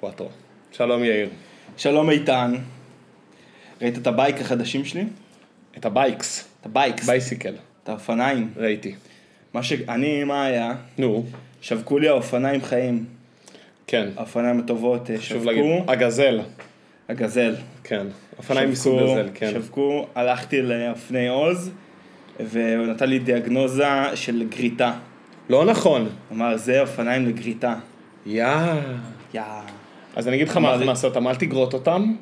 קוואטרו. שלום יאיר. שלום איתן. ראית את ה bike החדשים שלי? את ה bikes. את ה bikes. Bicycle. את האופניים. ראיתי. מה ש... אני, מה היה? נו, שבקו לי האופניים חיים. כן. האופניים הטובות אה, חשוב להגיד. שבקו. ה Gazelle. ה Gazelle. כן. אופניים מסוג שבקו- Gazelle, כן. שבקו, הלכתי לאופני עוז, והוא נתן לי דיאגנוזה של גריטה. לא נכון. אמר, זה אופניים לגריטה. יא. יא. אז אני אגיד לך מה נעשה אותם, אל תגרוט אותם.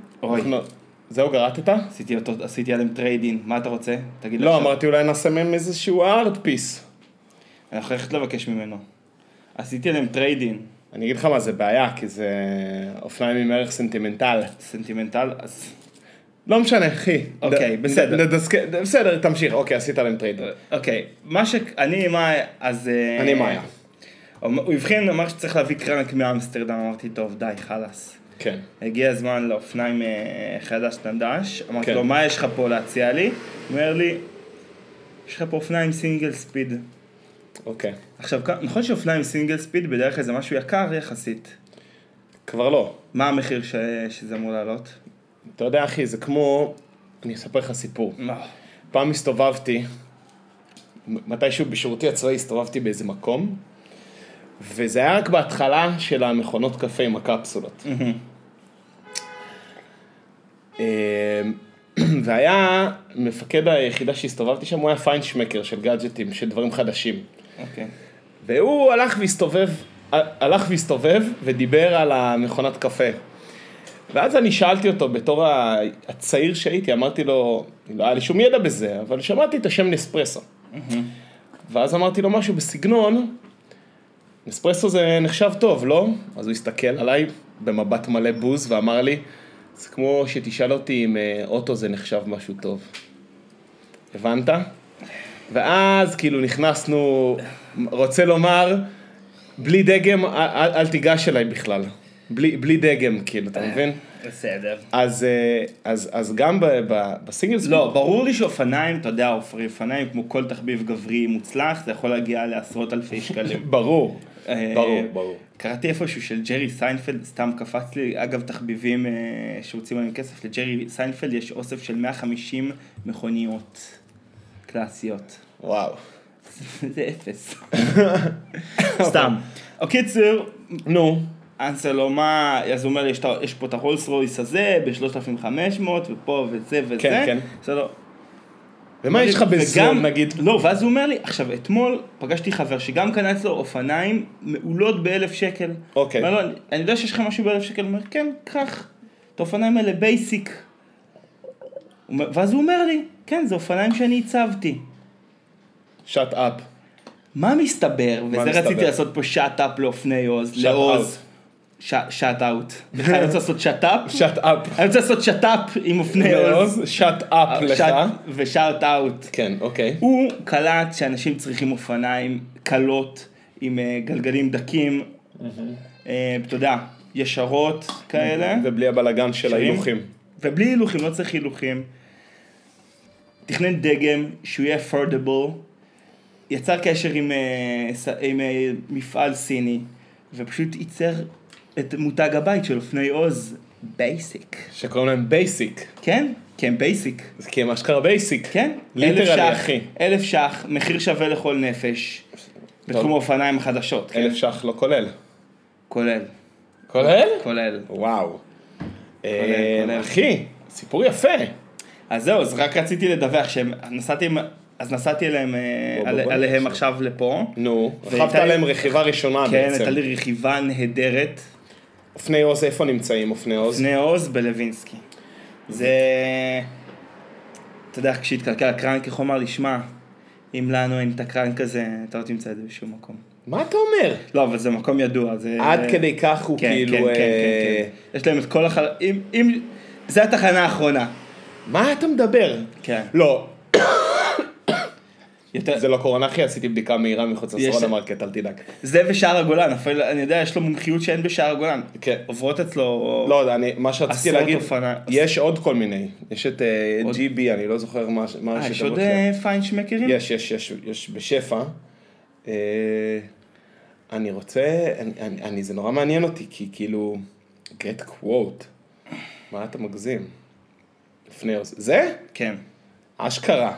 זהו, גרטת? עשיתי, אותו, עשיתי עליהם trade-in. מה אתה רוצה? תגיד לא. אמרתי אולי נעשה מהם איזשהו art piece. אני יכול ללכת לבקש ממנו. עשיתי עליהם trade-in. אני אגיד לך מה זה בעיה, כי זה אופניים עם ערך סנטימנטל. סנטימנטל, אז... לא משנה, אחי. אוקיי, ד- בסדר. ד- דסק- בסדר, תמשיך. אוקיי, עשית עליהם trade. אוקיי, מה ש... אני, מה... אז... אה, אני מאיה. הוא הבחין, אמר שצריך להביא קרנק מאמסטרדם, אמרתי, טוב, די, חלאס. כן. הגיע הזמן לאופניים אה, חדש נדש, אמרתי כן. לו, מה יש לך פה להציע לי? הוא אומר לי, יש לך פה אופניים סינגל ספיד. אוקיי. עכשיו, נכון שאופניים סינגל ספיד בדרך כלל זה משהו יקר יחסית. כבר לא. מה המחיר ש... שזה אמור לעלות? אתה יודע, אחי, זה כמו... אני אספר לך סיפור. מה? פעם הסתובבתי, מתישהו בשירותי הצבאי הסתובבתי באיזה מקום, וזה היה רק בהתחלה של המכונות קפה עם הקפסולות. אה, והיה מפקד היחידה שהסתובבתי שם, הוא היה פיינשמקר של גאדג'טים, של דברים חדשים. אוקיי. והוא הלך והסתובב, הלך והסתובב ודיבר על המכונת קפה. ואז אני שאלתי אותו בתור הצעיר שהייתי, אמרתי לו, לא היה לי שום ידע בזה, אבל שמעתי את השם נספרסו. ואז אמרתי לו משהו בסגנון, נספרסו זה נחשב טוב, לא? אז הוא הסתכל עליי במבט מלא בוז ואמר לי, זה כמו שתשאל אותי אם אה, אוטו זה נחשב משהו טוב. הבנת? ואז כאילו נכנסנו, רוצה לומר, בלי דגם, אל, אל, תיגש אליי בכלל. בלי, בלי דגם, כאילו, אתה מבין? בסדר. אז, אה, אז, אז גם ב, ב, בסינגל לא, ברור לי שאופניים, אתה יודע, אופניים כמו כל תחביב גברי מוצלח, זה יכול להגיע לעשרות אלפי שקלים. ברור, אה, ברור, ברור. קראתי איפשהו של ג'רי סיינפלד, סתם קפץ לי, אגב תחביבים אה, שמוציאים עליהם כסף, לג'רי סיינפלד יש אוסף של 150 מכוניות קלאסיות. וואו. זה אפס. סתם. הקיצר, נו, אנסה לו מה, אז הוא אומר לי, יש פה את הרולס רויס הזה ב-3500 ופה וזה וזה. כן, כן. בסדר. ומה יש לך בזול נגיד? לא, ואז הוא אומר לי, עכשיו אתמול פגשתי חבר שגם קנה אצלו אופניים מעולות באלף שקל. אוקיי. אומר לו, "אני- יודע שיש לך משהו באלף שקל, הוא אומר, כן, קח, את האופניים האלה basic. ואז הוא אומר לי, כן, זה אופניים שאני הצבתי. שאט אפ. מה מסתבר, וזה מסתבר? רציתי לעשות פה שאט אפ לאופני עוז, לעוז. שאט אאוט. אני רוצה לעשות שאט אפ? שאט אפ. אני רוצה לעשות שאט אפ עם אופני עוז. שאט אפ לך. ושאט אאוט. כן, אוקיי. הוא קלט שאנשים צריכים אופניים קלות עם אה, גלגלים דקים, אה, אתה יודע, ישרות כאלה, ובלי הבלגן של. ההילוכים. ובלי הילוכים, לא צריך הילוכים. תכנן דגם שהוא יהיה affordable, יצר קשר עם, אה, עם אה, מפעל סיני, ופשוט ייצר את מותג הבית של אופני עוז, basic. שקוראים להם basic. כן? כן, basic. זה כי הם אשכרה basic. כן? literally, אחי. אלף שח, מחיר שווה לכל נפש, בתחום האופניים החדשות, כן? אלף שח לא כולל. כולל, כולל? כולל. וואו. אה, כולל. אחי, סיפור יפה. אז זהו, אז רק רציתי לדווח שהם, נסעתי, עם- אז נסעתי אליהם, אה, בוא, על- בוא, עליהם בוא. עכשיו לפה. נו, רכבת לי- עליהם רכיבה ראשונה כן, בעצם. הייתה לי רכיבה נהדרת, אופני עוז, איפה נמצאים אופני עוז? בני עוז בלווינסקי. זה, אתה יודע, כשהתקלקל הקרנק, איך הוא אמר לי, שמע, אם לנו אין את הקרנק הזה, אתה לא תמצא את זה בשום מקום. מה אתה אומר? לא, אבל זה מקום ידוע, זה... עד כדי כך הוא כן, כאילו... כן, כן, אה, כן, כן. יש להם את כל החל... אם, אם... זה התחנה האחרונה. מה אתה מדבר? כן. לא, יותר... זה לא קורונה אחי, עשיתי בדיקה מהירה מחוץ לסרון המרקט, אל תדאג. זה ושער הגולן, אפילו, אני יודע, יש לו מומחיות שאין בשער הגולן. כן. עוברות אצלו... לא, אני, מה שרציתי להגיד, אופניים. יש עוד כל מיני, יש את אה, עוד- GB, אני לא זוכר מה מה אה, יש עוד. אה, פיינשמקרים? יש, יש, יש, יש בשפע. אה, אני רוצה, אני, אני, אני, זה נורא מעניין אותי, כי כאילו, get quote. מה אתה מגזים? לפני. זה? כן, אשכרה.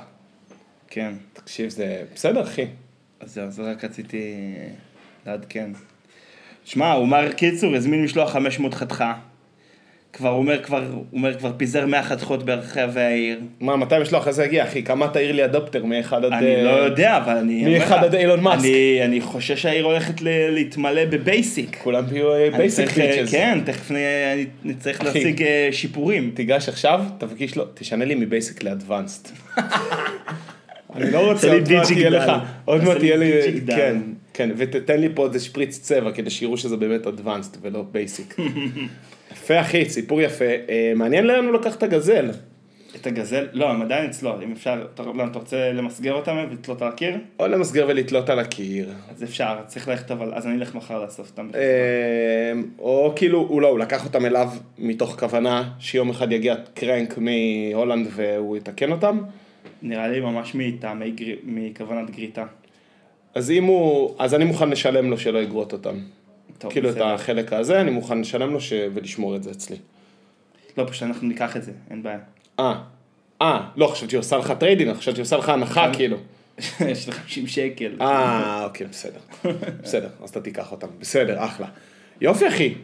כן. תקשיב, זה בסדר, אחי. אז זהו, זה רק רציתי לעדכן. שמע, הוא אומר, קיצור, הזמין משלוח 500 חתיכה. כבר אומר, כבר, אומר, כבר פיזר 100 חתיכות ברחבי העיר. מה, מתי המשלוח הזה יגיע, אחי? כמה אתה early adopter מאחד עד... אני אה, לא יודע, אבל אני... אומר מאחד לך, עד אילון מאסק. אני, אני חושש שהעיר הולכת ל- להתמלא ב basic. כולם יהיו basic אה, bitches. כן, תכף נצטרך. להשיג אה, שיפורים. תיגש עכשיו, תפגיש לו, תשנה לי מ basic ל advanced. אני לא רוצה, עוד מעט. יהיה לך, עוד מעט יהיה לי. כן, כן, ותתן לי פה איזה שפריץ צבע כדי שיראו שזה באמת advanced ולא basic. יפה אחי, סיפור יפה. אה, מעניין לאן הוא לקח את ה Gazelle. את ה Gazelle, לא, הם עדיין אצלו, אם אפשר, אתה לא, רוצה למסגר אותם ולתלות על הקיר? או למסגר ולתלות על הקיר. אז אפשר, צריך ללכת אבל, אז אני אלך מחר לאסוף אותם. אה, או כאילו, הוא לא, הוא לקח אותם אליו מתוך כוונה שיום אחד יגיע crank מהולנד והוא יתקן אותם. נראה לי ממש מטעמי, גר- מכוונת גריטה. אז אם הוא, אז אני מוכן לשלם לו שלא יגרוט אותם. טוב, כאילו את בסדר. החלק הזה, אני מוכן לשלם לו ש... ולשמור את זה אצלי. לא, פשוט אנחנו ניקח את זה, אין בעיה. אה, אה, לא, חשבתי עושה לך trade-in, חשבתי עושה לך הנחה כאילו. יש לך 50 שקל. אה, אוקיי, בסדר. בסדר, אז אתה תיקח אותם. בסדר, אחלה. יופי, אחי.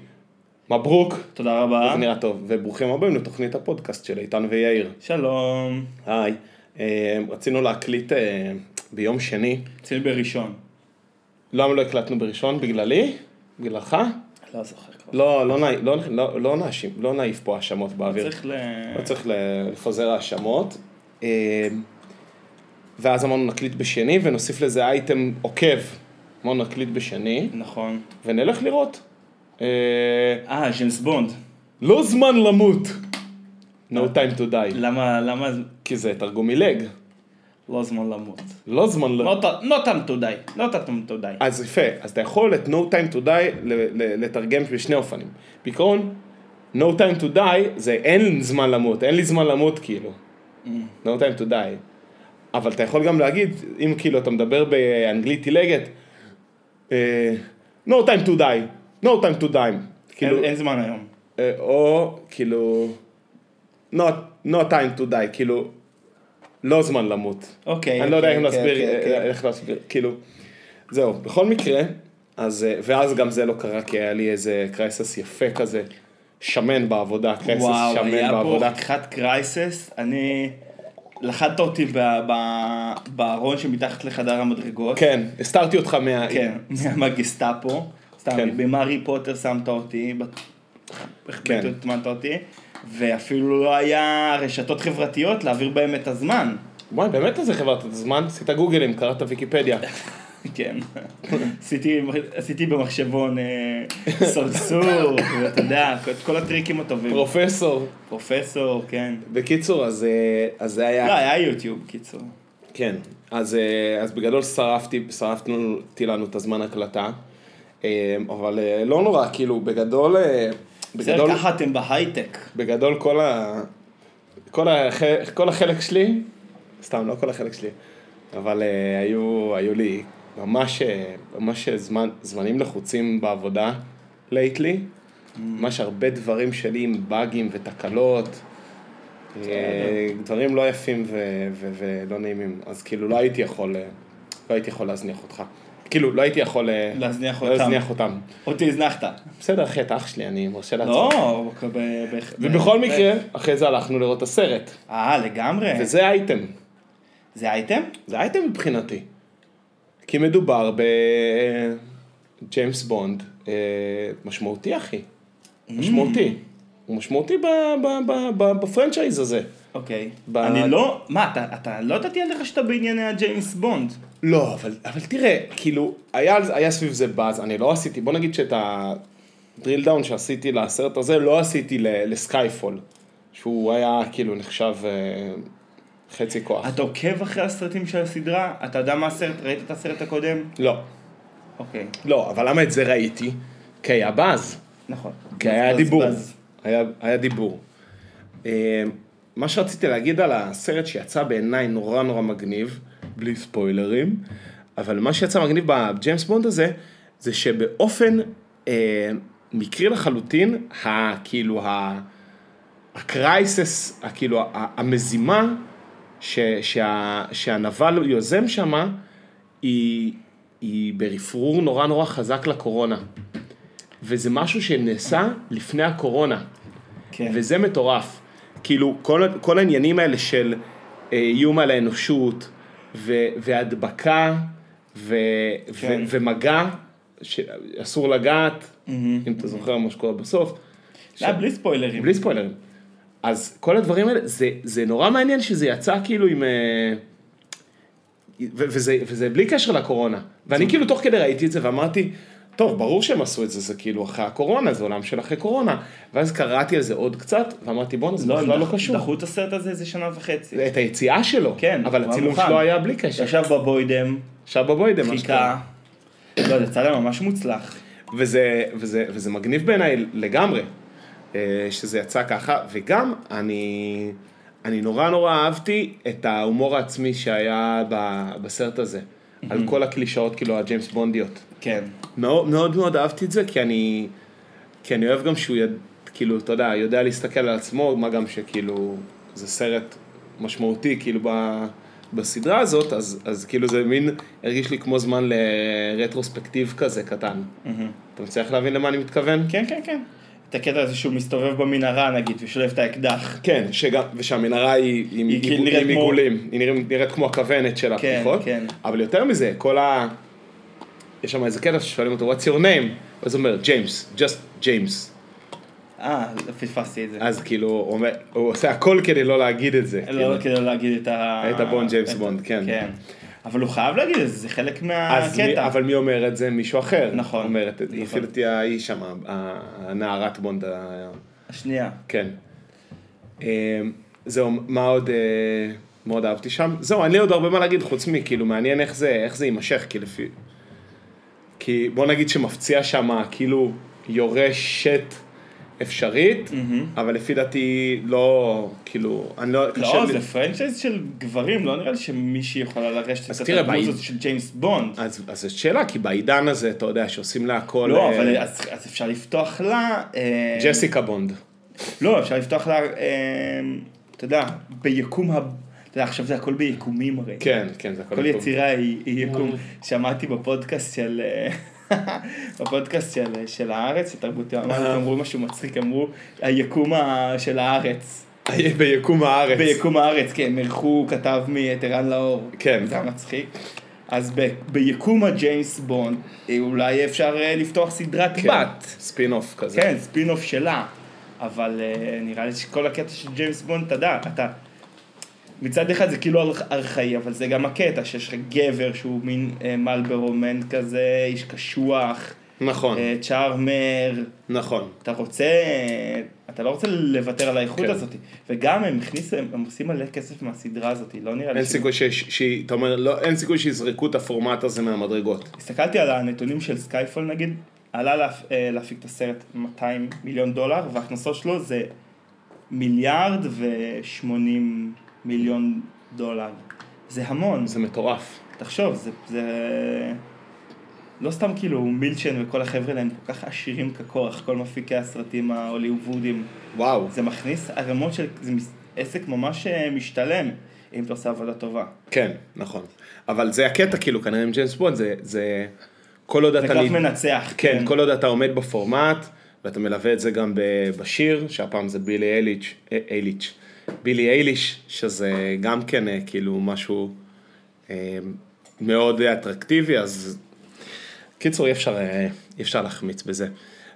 מברוק. תודה רבה. זה נראה טוב. וברוכים הבאים לתוכנית הפודקאסט של איתן ויאיר. שלום. היי. אה, רצינו להקליט אה, ביום שני. אצלי בראשון. למה לא הקלטנו בראשון? בגללי? בגללך? לא זוכר. לא, לא, לא, לא, לא נאשים, לא נעיף פה האשמות באוויר. צריך ל... לא צריך ל- לפזר האשמות. אה, ואז אמרנו נקליט בשני ונוסיף לזה אייטם עוקב. אמרנו נקליט בשני נכון. ונלך לראות. אה, אה, ג'יימס בונד. לא זמן למות. No time to die. למה, למה כי זה תרגום מלג. לא זמן למות? לא זמן למות. לא ת- לא time to die. לא time to die. אז יפה, אז אתה יכול את no time to die לתרגם בשני אופנים. בעיקרון, no time to die זה אין זמן למות, אין לי זמן למות כאילו. no time to die. אבל אתה יכול גם להגיד, אם כאילו אתה מדבר באנגלית עילגת, אה, no time to die, no time to die. כאילו, אין אין זמן היום. אה, או כאילו, not, no time to die, כאילו, לא זמן למות. אוקיי. אני לא יודע איך אוקיי, להסביר, אוקיי, אוקיי. איך להסביר, כאילו, זהו, בכל מקרה, אז, אה, ואז גם זה לא קרה, כי היה לי איזה קרייסס יפה כזה, שמן בעבודה, קרייסס וואו, שמן היה פה בעבודה. חתיכת קרייסס, אני... לחדת אותי בארון שמתחת לחדר המדרגות. כן, הסתרתי אותך מה... כן, מהגסטאפו. סתם, כן. במארי פוטר שמת אותי. כן. הטמנת אותי, ואפילו לא היה רשתות חברתיות להעביר בהם את הזמן. וואי, באמת איזה חברת הזמן? עשית גוגלים, קראת ויקיפדיה. כן. עשיתי, במחשבון אה, סרסור, ואתה יודע, את כל הטריקים הטובים. פרופסור. פרופסור, כן. בקיצור, אז, אה, זה היה... לא, היה יוטיוב, קיצור. כן, אז, אה, אז בגדול שרפתי, שרפתי לנו את הזמן הקלטה, אבל לא נורא, כאילו, בגדול... בגדול... ככה אתם בהייטק. בגדול כל, ה... כל, הח... כל החלק שלי, סתם, לא כל החלק שלי, אבל uh, היו, היו לי ממש, אה, ממש זמן, זמנים לחוצים בעבודה לייטלי, ממש הרבה דברים שלי עם באגים ותקלות, אה, דברים לא יפים ו- ו- ולא נעימים, אז כאילו לא הייתי יכול, לא הייתי יכול להזניח אותך. כאילו, לא הייתי יכול אה, להזניח לא אותם. להזניח אותם. אותי הזנחת. בסדר, אחי, אתה אח שלי, אני מרשה לעצמי. לא, ב- ב- ב- ובכל מקרה, אחרי זה הלכנו לראות את הסרט. אה, לגמרי. וזה אייטם. זה אייטם? זה אייטם מבחינתי. כי מדובר בג'יימס בונד אה, משמעותי, אחי. משמעותי. הוא משמעותי ב franchise הזה. אוקיי. ב- אני לא, מה, אתה- אתה לא ידעתי עליך שאתה בענייני הג'יימס בונד. לא, אבל, אבל תראה, כאילו, היה, היה סביב זה באז, אני לא עשיתי, בוא נגיד שאת ה drill down שעשיתי לסרט הזה, לא עשיתי לסקייפול, שהוא היה כאילו נחשב אה, חצי כוח. אתה עוקב אחרי הסרטים של הסדרה? אתה יודע מה הסרט? ראית את הסרט הקודם? לא, אוקיי, לא, אבל למה את זה ראיתי? כי היה באז. נכון. כי היה דיבור, היה, היה דיבור. מה שרציתי להגיד על הסרט שיצא בעיניי נורא נורא מגניב, בלי ספוילרים, אבל מה שיצא מגניב בג'יימס בונד הזה, זה שבאופן אה, מקרי לחלוטין, ה, כאילו, ה, הקרייסס, כאילו, המזימה ש, שה, שהנבל יוזם שמה, היא, היא ברפרור נורא נורא חזק לקורונה. וזה משהו שנעשה לפני הקורונה. כן. וזה מטורף. כאילו, כל, כל העניינים האלה של אה, איום על האנושות, ו, והדבקה, ו, כן. ו, ומגע, שאסור לגעת, אם אתה זוכר מה שקורה בסוף. ש- לא, בלי ספוילרים. בלי ספוילרים. אז כל הדברים האלה, זה, זה נורא מעניין שזה יצא כאילו עם... אה, ו- וזה, וזה בלי קשר לקורונה. ואני כאילו תוך כדי ראיתי את זה ואמרתי, טוב, ברור שהם עשו את זה, זה כאילו אחרי הקורונה, זה עולם של אחרי קורונה. ואז קראתי על זה עוד קצת, ואמרתי, בואנה, זה בכלל לא קשור. דחו את הסרט הזה איזה שנה וחצי. את היציאה שלו, כן, אבל הצילום שלו. היה בלי קשר. ישב בבוידם, עכשיו בבוידם, חיכה. לא, זה יצא להם ממש מוצלח. וזה, וזה, וזה מגניב בעיניי לגמרי, אה, שזה יצא ככה, וגם אני, אני נורא נורא אהבתי את ההומור העצמי שהיה בסרט הזה, על כל הקלישאות כאילו הג'יימס בונדיות. כן. מאוד מאוד מאוד אהבתי את זה, כי אני, כי אני אוהב גם שהוא, יד, כאילו, אתה יודע, יודע להסתכל על עצמו, מה גם שכאילו, זה סרט משמעותי, כאילו, ב, בסדרה הזאת, אז, אז כאילו זה מין, הרגיש לי כמו זמן לרטרוספקטיב כזה קטן. אתה מצליח להבין למה אני מתכוון? כן, כן, כן. את הקטע הזה שהוא מסתובב במנהרה נגיד, ושולף את האקדח. כן, שגם, ושהמנהרה היא עם היא כאילו עיגול- נראית עם כמו- עיגולים, היא נראית, נראית כמו הכוונת של כן, הפתיחות, כן. אבל יותר מזה, כל ה... יש שם איזה קטע ששואלים אותו, what's your name? אז הוא אומר, ג'יימס, just ג'יימס. אה, פספסתי את זה. אז כאילו, הוא, אומר, הוא עושה הכל כדי לא להגיד את זה. לא כאילו. כדי לא להגיד את ה... את הבונד ג'יימס בונד, כן. כן. אבל הוא חייב להגיד את זה, זה חלק מהקטע. אבל מי אומר את זה? מישהו אחר. נכון. אומרת, נכון. לפי דעתי ההיא שם, הנערת בונד, השנייה. כן. אה, זהו, מה עוד אה, מאוד אהבתי שם? זהו, אין לי עוד הרבה מה להגיד חוץ מכאילו מעניין איך זה, איך זה יימשך, כי לפי... כי בוא נגיד שמפציע שם כאילו יורשת אפשרית, אבל לפי דעתי לא, כאילו, אני לא, לא, לי- זה franchise של גברים, לא נראה לי שמישהי יכולה לרשת את התרבות בעיד- הזאת של ג'יימס בונד. אז, אז זאת שאלה, כי בעידן הזה, אתה יודע, שעושים לה הכל... לא, אה, אבל אז אז אפשר לפתוח לה... אה, ג'סיקה בונד. לא, אפשר לפתוח לה, אה, אתה יודע, ביקום ה... אתה יודע, עכשיו זה הכל ביקומים הרי. כן, כן, זה הכל... כל טוב. יצירה היא, היא יקום. שמעתי בפודקאסט של... אה, בפודקאסט של, של הארץ, של תרבות יום, אמרו משהו מצחיק, אמרו היקום של הארץ. ביקום הארץ. ביקום הארץ, כן, ערכו כתב מאת ערן לאור. כן. זה היה מצחיק. אז ב, ביקום הג'יימס בונד, אה, אולי אפשר אה, לפתוח סדרת כן, בת. ספין אוף כזה. כן, ספין אוף שלה. אבל אה, נראה לי שכל הקטע של ג'יימס בונד, אתה יודע, אתה... מצד אחד זה כאילו ארכ- ארכאי, אבל זה גם הקטע שיש לך גבר שהוא מין אה, Marlboro Man כזה, איש קשוח, נכון, אה, charmer, נכון. אתה רוצה, אתה לא רוצה לוותר על האיכות כן. הזאת. וגם הם הכניסו, הם, הם עושים מלא כסף מהסדרה הזאת, לא נראה לי אין סיכוי ש... ש... אתה אומר, לא, אין סיכוי שיזרקו את הפורמט הזה מהמדרגות. הסתכלתי על הנתונים של סקייפול נגיד, עלה להפ... אה, להפיק את הסרט 200 מיליון דולר, וההכנסות שלו זה מיליארד ו-80 מיליון דולר. זה המון, זה מטורף. תחשוב, זה, זה... לא סתם כאילו מילצ'ן וכל החבר'ה האלה הם כל כך עשירים כקורח, כל מפיקי הסרטים ההוליוודים. וואו. זה מכניס ערימות של... זה מס- עסק ממש אה, משתלם, אם אתה עושה עבודה טובה. כן, נכון. אבל זה הקטע, כאילו, כנראה עם ג'יימס בונד, זה... זה... כל עוד זה אתה... קרב נ- מנצח. כן, כל עוד אתה עומד בפורמט, ואתה מלווה את זה גם בשיר, שהפעם זה בילי אייליץ', אה, אייליץ', בילי אייליש, שזה גם כן אה, כאילו משהו אה, מאוד אטרקטיבי, אז קיצור, אי אפשר, אה, אי אפשר להחמיץ בזה.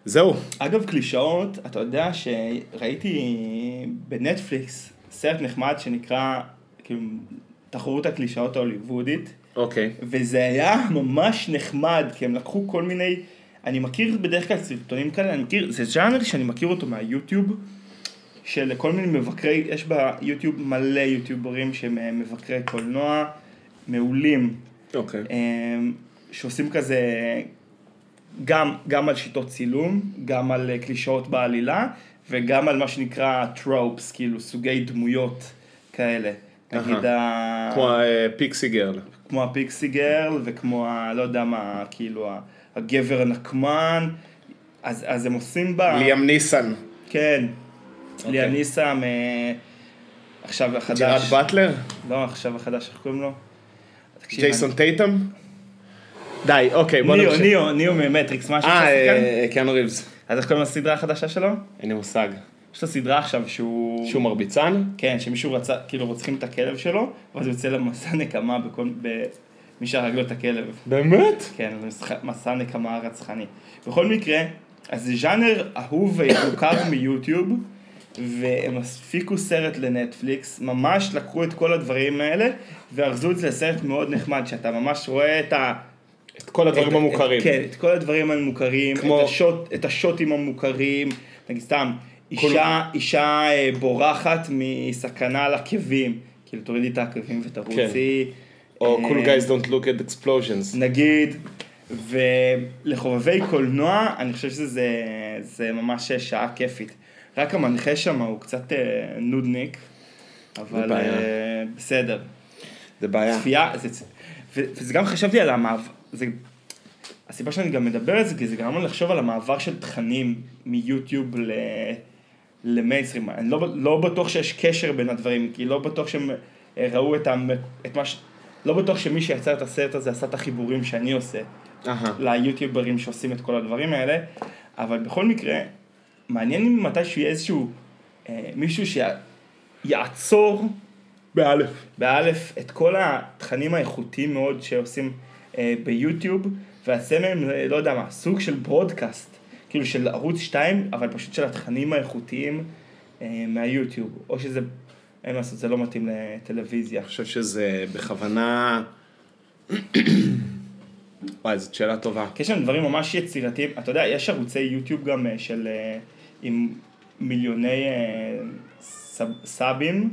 זהו, אגב, קלישאות, אתה יודע שראיתי בנטפליקס סרט נחמד שנקרא, כאילו, תחרות הקלישאות ההוליוודית, אוקיי. וזה היה ממש נחמד, כי הם לקחו כל מיני, אני מכיר בדרך כלל סרטונים כאלה, אני מכיר, זה ז'אנר שאני מכיר אותו מהיוטיוב, של כל מיני מבקרי, יש ביוטיוב מלא יוטיוברים שהם אה, מבקרי קולנוע מעולים. אוקיי. אמ, שעושים כזה גם, גם על שיטות צילום, גם על אה, קלישאות בעלילה, וגם על מה שנקרא טרופס, כאילו סוגי דמויות כאלה. נגיד ה... כמו פיקסי גרל. כמו ה pixie girl, וכמו ה... לא יודע מה, כאילו הגבר הנקמן. אז, אז הם עושים ב... ליאם ניסן. כן. אוקיי. ליאם ניסן, אה, עכשיו החדש. ג'רארד באטלר? לא, עכשיו החדש, איך קוראים לו? ג'ייסון סטיית'ם? די, אוקיי, בוא נמשיך. ניאו, ניאו ממטריקס, משהו אה, שעשית כאן? אה, קיאנו ריבס. אז איך קוראים לסדרה החדשה שלו? אין לי מושג. יש לו סדרה עכשיו שהוא... שהוא מרביצן? כן, שמישהו רצה, כאילו רוצחים את הכלב שלו, ואז הוא יוצא למסע נקמה בכל... במי שהרג לו את הכלב. באמת? כן, מסע נקמה רצחני. בכל מקרה, אז זה ז'אנר אהוב ומוכר מיוטיוב, והם הפיקו סרט לנטפליקס, ממש לקחו את כל הדברים האלה, וארזו את זה לסרט מאוד נחמד, שאתה ממש רואה את ה... את כל הדברים את- המוכרים. כן, את כל הדברים המוכרים, כמו- את, השוט, את השוטים המוכרים, נגיד סתם, אישה, אישה אה, בורחת מסכנה על עקבים, כאילו תורידי את העקבים ותרוצי. או אה, cool guys don't look at explosions. נגיד, ולחובבי קולנוע, אני חושב שזה זה ממש שעה כיפית. רק המנחה שם הוא קצת אה, נודניק, אבל. אה, בסדר. זה בעיה. צפייה, זה, וזה גם חשבתי על המעבר, זה, הסיבה שאני גם מדבר על זה, כי זה גרם לי לחשוב על המעבר של תכנים מיוטיוב ל... למיינסטרים. אני לא, לא בטוח שיש קשר בין הדברים, כי לא בטוח שהם אה, ראו את, המ, את מה ש... לא בטוח שמי שיצר את הסרט הזה עשה את החיבורים שאני עושה אהה. ליוטיוברים שעושים את כל הדברים האלה, אבל בכל מקרה, מעניין אם מתישהו יהיה איזשהו אה, מישהו שיעצור באלף. באלף את כל התכנים האיכותיים מאוד שעושים אה, ביוטיוב, ויעשה מהם, אה, לא יודע מה, סוג של ברודקאסט, כאילו של ערוץ 2, אבל פשוט של התכנים האיכותיים אה, מהיוטיוב, או שזה, אין מה לעשות, זה לא מתאים לטלוויזיה. אני חושב שזה בכוונה... וואי, זאת שאלה טובה. כי יש לנו דברים ממש יצירתיים, אתה יודע, יש ערוצי יוטיוב גם אה, של, אה, עם מיליוני אה, סאב, סאבים,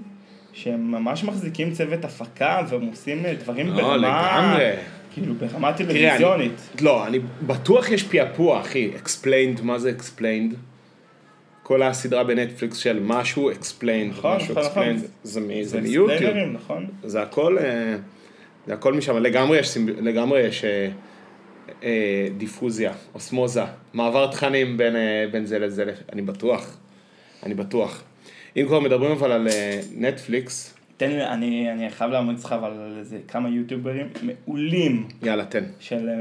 שהם ממש מחזיקים צוות הפקה, והם עושים אה, דברים לא, ברמה, לגמרי. כאילו ברמה טלוויזיונית. אני, לא, אני בטוח יש פעפוע, אחי. explained, מה זה explained? כל הסדרה בנטפליקס של משהו explained, נכון, משהו נכון, נכון. explained, זה, זה זה מיוטיוב. נכון? זה הכל, אה, זה הכל משם, לגמרי יש, לגמרי יש אה, דיפוזיה, אוסמוזה, מעבר תכנים בין, אה, בין זה לזה, אני בטוח, אני בטוח. אם כבר מדברים אבל על אה, נטפליקס, תן לי, אני, אני חייב להמליץ לך אבל על איזה כמה יוטיוברים מעולים יאללה תן. של אה,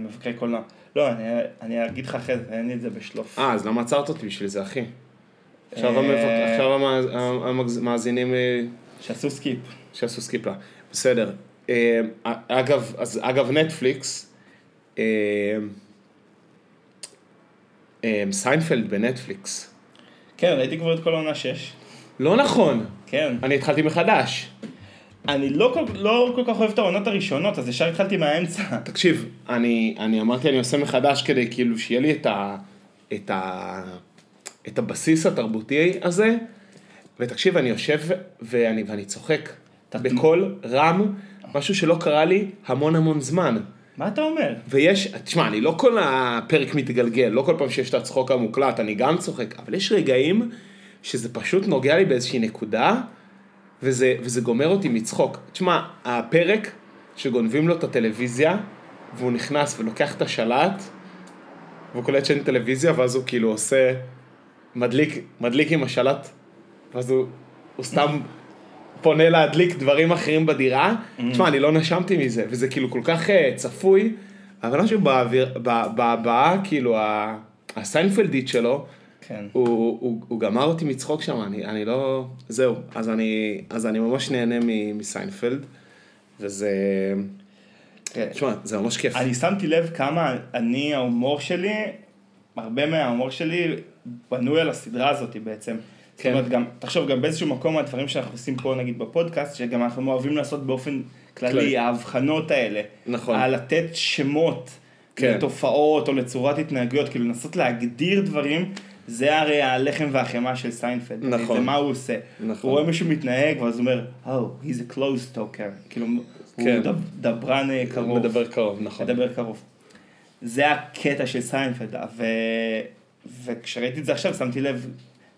מבקרי קולנוע. לא, אני, אני אגיד לך אחרי זה, אין לי את זה בשלוף. אה, אז למה עצרת אותי בשביל זה, אחי? עכשיו, אה, המבק... עכשיו המאז- המגז- המאזינים אה, שעשו skip. שעשו skip לה. בסדר. אה, אגב, אז אגב נטפליקס, סיינפלד בנטפליקס. כן, ראיתי כבר את כל העונה 6. לא נכון, כן. אני התחלתי מחדש. אני לא כל, לא כל כך אוהב את העונות הראשונות, אז ישר התחלתי מהאמצע. תקשיב, אני, אני אמרתי אני עושה מחדש כדי כאילו שיהיה לי את, ה, את, ה, את הבסיס התרבותי הזה, ותקשיב, אני יושב ואני, ואני צוחק בקול רם, משהו שלא קרה לי המון המון זמן. מה אתה אומר? ויש, תשמע, אני לא כל הפרק מתגלגל, לא כל פעם שיש את הצחוק המוקלט, אני גם צוחק, אבל יש רגעים שזה פשוט נוגע לי באיזושהי נקודה, וזה, וזה גומר אותי מצחוק. תשמע, הפרק שגונבים לו את הטלוויזיה, והוא נכנס ולוקח את השלט, והוא קולט שאין טלוויזיה, ואז הוא כאילו עושה, מדליק, מדליק עם השלט, ואז הוא, הוא סתם פונה להדליק דברים אחרים בדירה. תשמע, אני לא נשמתי מזה, וזה כאילו כל כך אה, צפוי, אבל משהו באוויר, ב- בהבעה, כאילו, הסיינפלדית שלו, כן. הוא, הוא, הוא גמר אותי מצחוק שם, אני, אני לא... זהו, אז אני, אז אני ממש נהנה מ- מסיינפלד, וזה... כן. תשמע, זה ממש כיף. אני שמתי לב כמה אני, ההומור שלי, הרבה מההומור שלי בנוי על הסדרה הזאת בעצם. זאת כן. אומרת, גם, תחשוב, גם באיזשהו מקום מהדברים שאנחנו עושים פה, נגיד בפודקאסט, שגם אנחנו אוהבים לעשות באופן כללי, כללי. ההבחנות האלה. נכון. על לתת שמות כן. לתופעות או לצורת התנהגויות, כאילו לנסות להגדיר דברים, זה הרי הלחם והחמאה של סיינפלד. נכון. זה מה הוא עושה. נכון. הוא רואה מישהו מתנהג, ואז הוא אומר, Oh, he's a close talker. כאילו, כן. הוא דב- דברן אה, קרוב. מדבר קרוב, נכון. מדבר קרוב. זה הקטע של סיינפלד, ו... וכשראיתי את זה עכשיו שמתי לב,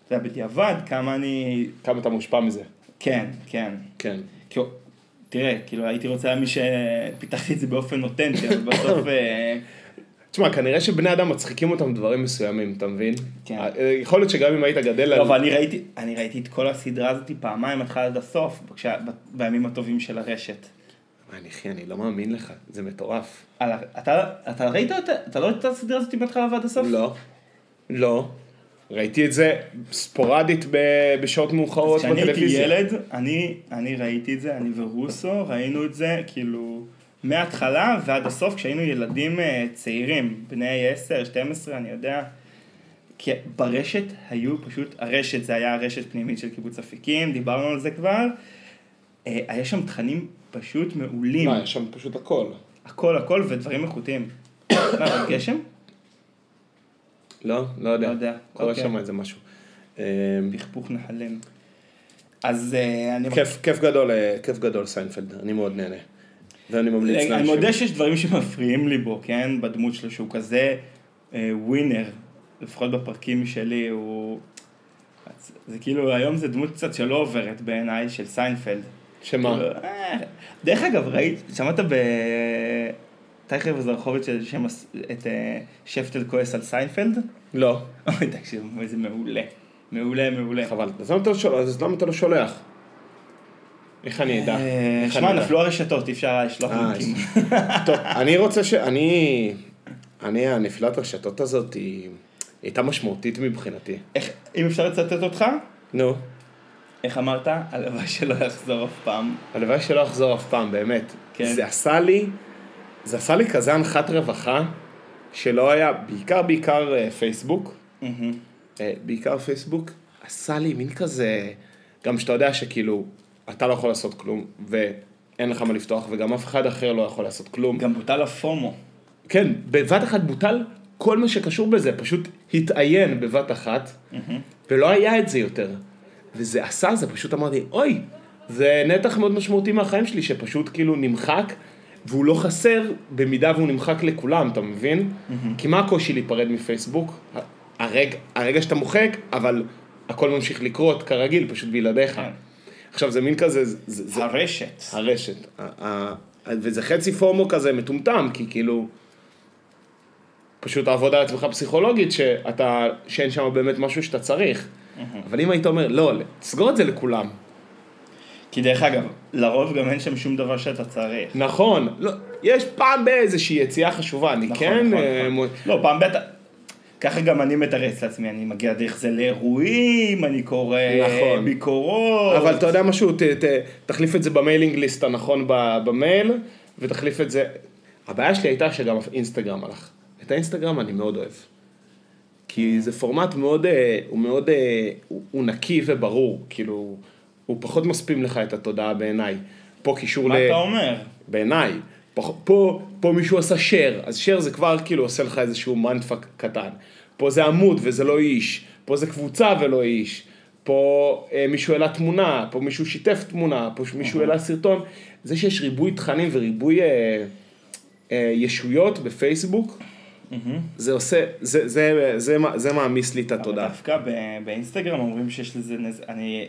אתה יודע, בדיעבד, כמה אני... כמה אתה מושפע מזה. כן, כן. כן. כאילו, תראה, כאילו הייתי רוצה להאמין שפיתחתי את זה באופן אותנטי, אבל בסוף... אה, תשמע, כנראה שבני אדם מצחיקים אותם דברים מסוימים, אתה מבין? כן. אה, יכול להיות שגם אם היית גדל לא. אבל אני ראיתי, אני ראיתי את כל הסדרה הזאת פעמיים, התחלה עד הסוף, בימים הטובים של הרשת. אני אחי, אני לא מאמין לך, זה מטורף. אתה, אתה ראית אותה? אתה לא ראית את הסדרה הזאת מההתחלה ועד הסוף? לא. לא. ראיתי את זה ספורדית בשעות מאוחרות כשאני הייתי בטלוויזיה. ילד, אני, אני ראיתי את זה, אני ורוסו, ראינו את זה כאילו מההתחלה ועד הסוף כשהיינו ילדים אה, צעירים, בני 10, 12, אני יודע. כי ברשת היו פשוט, הרשת זה היה רשת פנימית של קיבוץ אפיקים, דיברנו על זה כבר. אה, היה שם תכנים פשוט מעולים. מה, יש שם פשוט הכל. הכל הכל ודברים איכותיים. מה, גשם? לא? לא יודע. לא יודע. קורה אוקיי. שם איזה משהו. אה, פכפוך נחלים. אז אה, אני... כיף, כיף גדול, אה, כיף גדול סיינפלד, אני מאוד נהנה. ואני ממליץ אני לאנשים. מודה שיש דברים שמפריעים לי בו, כן? בדמות שלו, שהוא כזה אה, winner, לפחות בפרקים שלי, הוא... זה כאילו, היום זה דמות קצת שלא עוברת בעיניי, של סיינפלד. שמה? דרך אגב, ראית, שמעת ב... טייכר וזרחוביץ' שם את אה, שפטל כועס על סיינפלד? לא. אוי, תקשיב, זה מעולה. מעולה, מעולה. חבל. אז למה אתה לא שולח? לא? איך אני אדע? אה, שמע? נפלו הרשתות, אי אפשר לשלוח אה, לינקים. טוב, אני רוצה ש... אני... אני, הנפילת רשתות הזאת היא... הייתה משמעותית מבחינתי. איך, אם אפשר לצטט אותך, נו. איך אמרת? הלוואי שלא יחזור אף פעם. הלוואי שלא אחזור אף פעם, באמת. כן. זה עשה לי, זה עשה לי כזה הנחת רווחה, שלא היה, בעיקר בעיקר אה, פייסבוק. אה, בעיקר פייסבוק, עשה לי מין כזה, גם שאתה יודע שכאילו, אתה לא יכול לעשות כלום, ואין לך מה לפתוח, וגם אף אחד אחר לא יכול לעשות כלום. גם בוטל הפומו. כן, בבת אחת בוטל כל מה שקשור בזה, פשוט התאיין בבת אחת, ולא היה את זה יותר. וזה עשה, זה פשוט אמרתי, אוי, זה נתח מאוד משמעותי מהחיים שלי, שפשוט כאילו נמחק, והוא לא חסר במידה והוא נמחק לכולם, אתה מבין? כי מה הקושי להיפרד מפייסבוק? הרגע, הרגע שאתה מוחק, אבל הכל ממשיך לקרות כרגיל, פשוט בלעדיך. כן. עכשיו זה מין כזה, זה, זה, הרשת. הרשת. וזה חצי פומו כזה מטומטם, כי כאילו... פשוט העבודה על עצמך פסיכולוגית, שאתה, שאין שם באמת משהו שאתה צריך. אבל אם היית אומר, לא, תסגור את זה לכולם. כי דרך אגב, לרוב גם אין שם שום דבר שאתה צריך. נכון, לא, יש פעם באיזושהי יציאה חשובה, אני נכון, כן... נכון, אה, נכון. מו- לא, פעם בטח. ככה גם אני מתרץ לעצמי, אני מגיע דרך זה לאירועים, אני קורא נכון. ביקורות. אבל אתה יודע משהו, ת, ת, תחליף את זה במיילינג ליסט הנכון במייל, ותחליף את זה... הבעיה שלי הייתה שגם אינסטגרם הלך. את האינסטגרם אני מאוד אוהב. כי זה פורמט מאוד, אה, הוא מאוד, אה, הוא, הוא נקי וברור, כאילו, הוא פחות מספים לך את התודעה בעיניי. פה קישור מה ל... אתה אומר? בעיניי. פה, פה, פה מישהו עשה share, אז share זה כבר כאילו עושה לך איזשהו מנדפק קטן. פה זה עמוד וזה לא איש, פה זה קבוצה ולא איש, פה אה, מישהו העלה תמונה, פה מישהו שיתף תמונה, פה מישהו העלה סרטון. זה שיש ריבוי תכנים וריבוי אה, אה, ישויות בפייסבוק, זה עושה, זה, זה, זה, זה, זה מעמיס לי את אבל התודעה. דווקא באינסטגרם אומרים שיש לזה אני,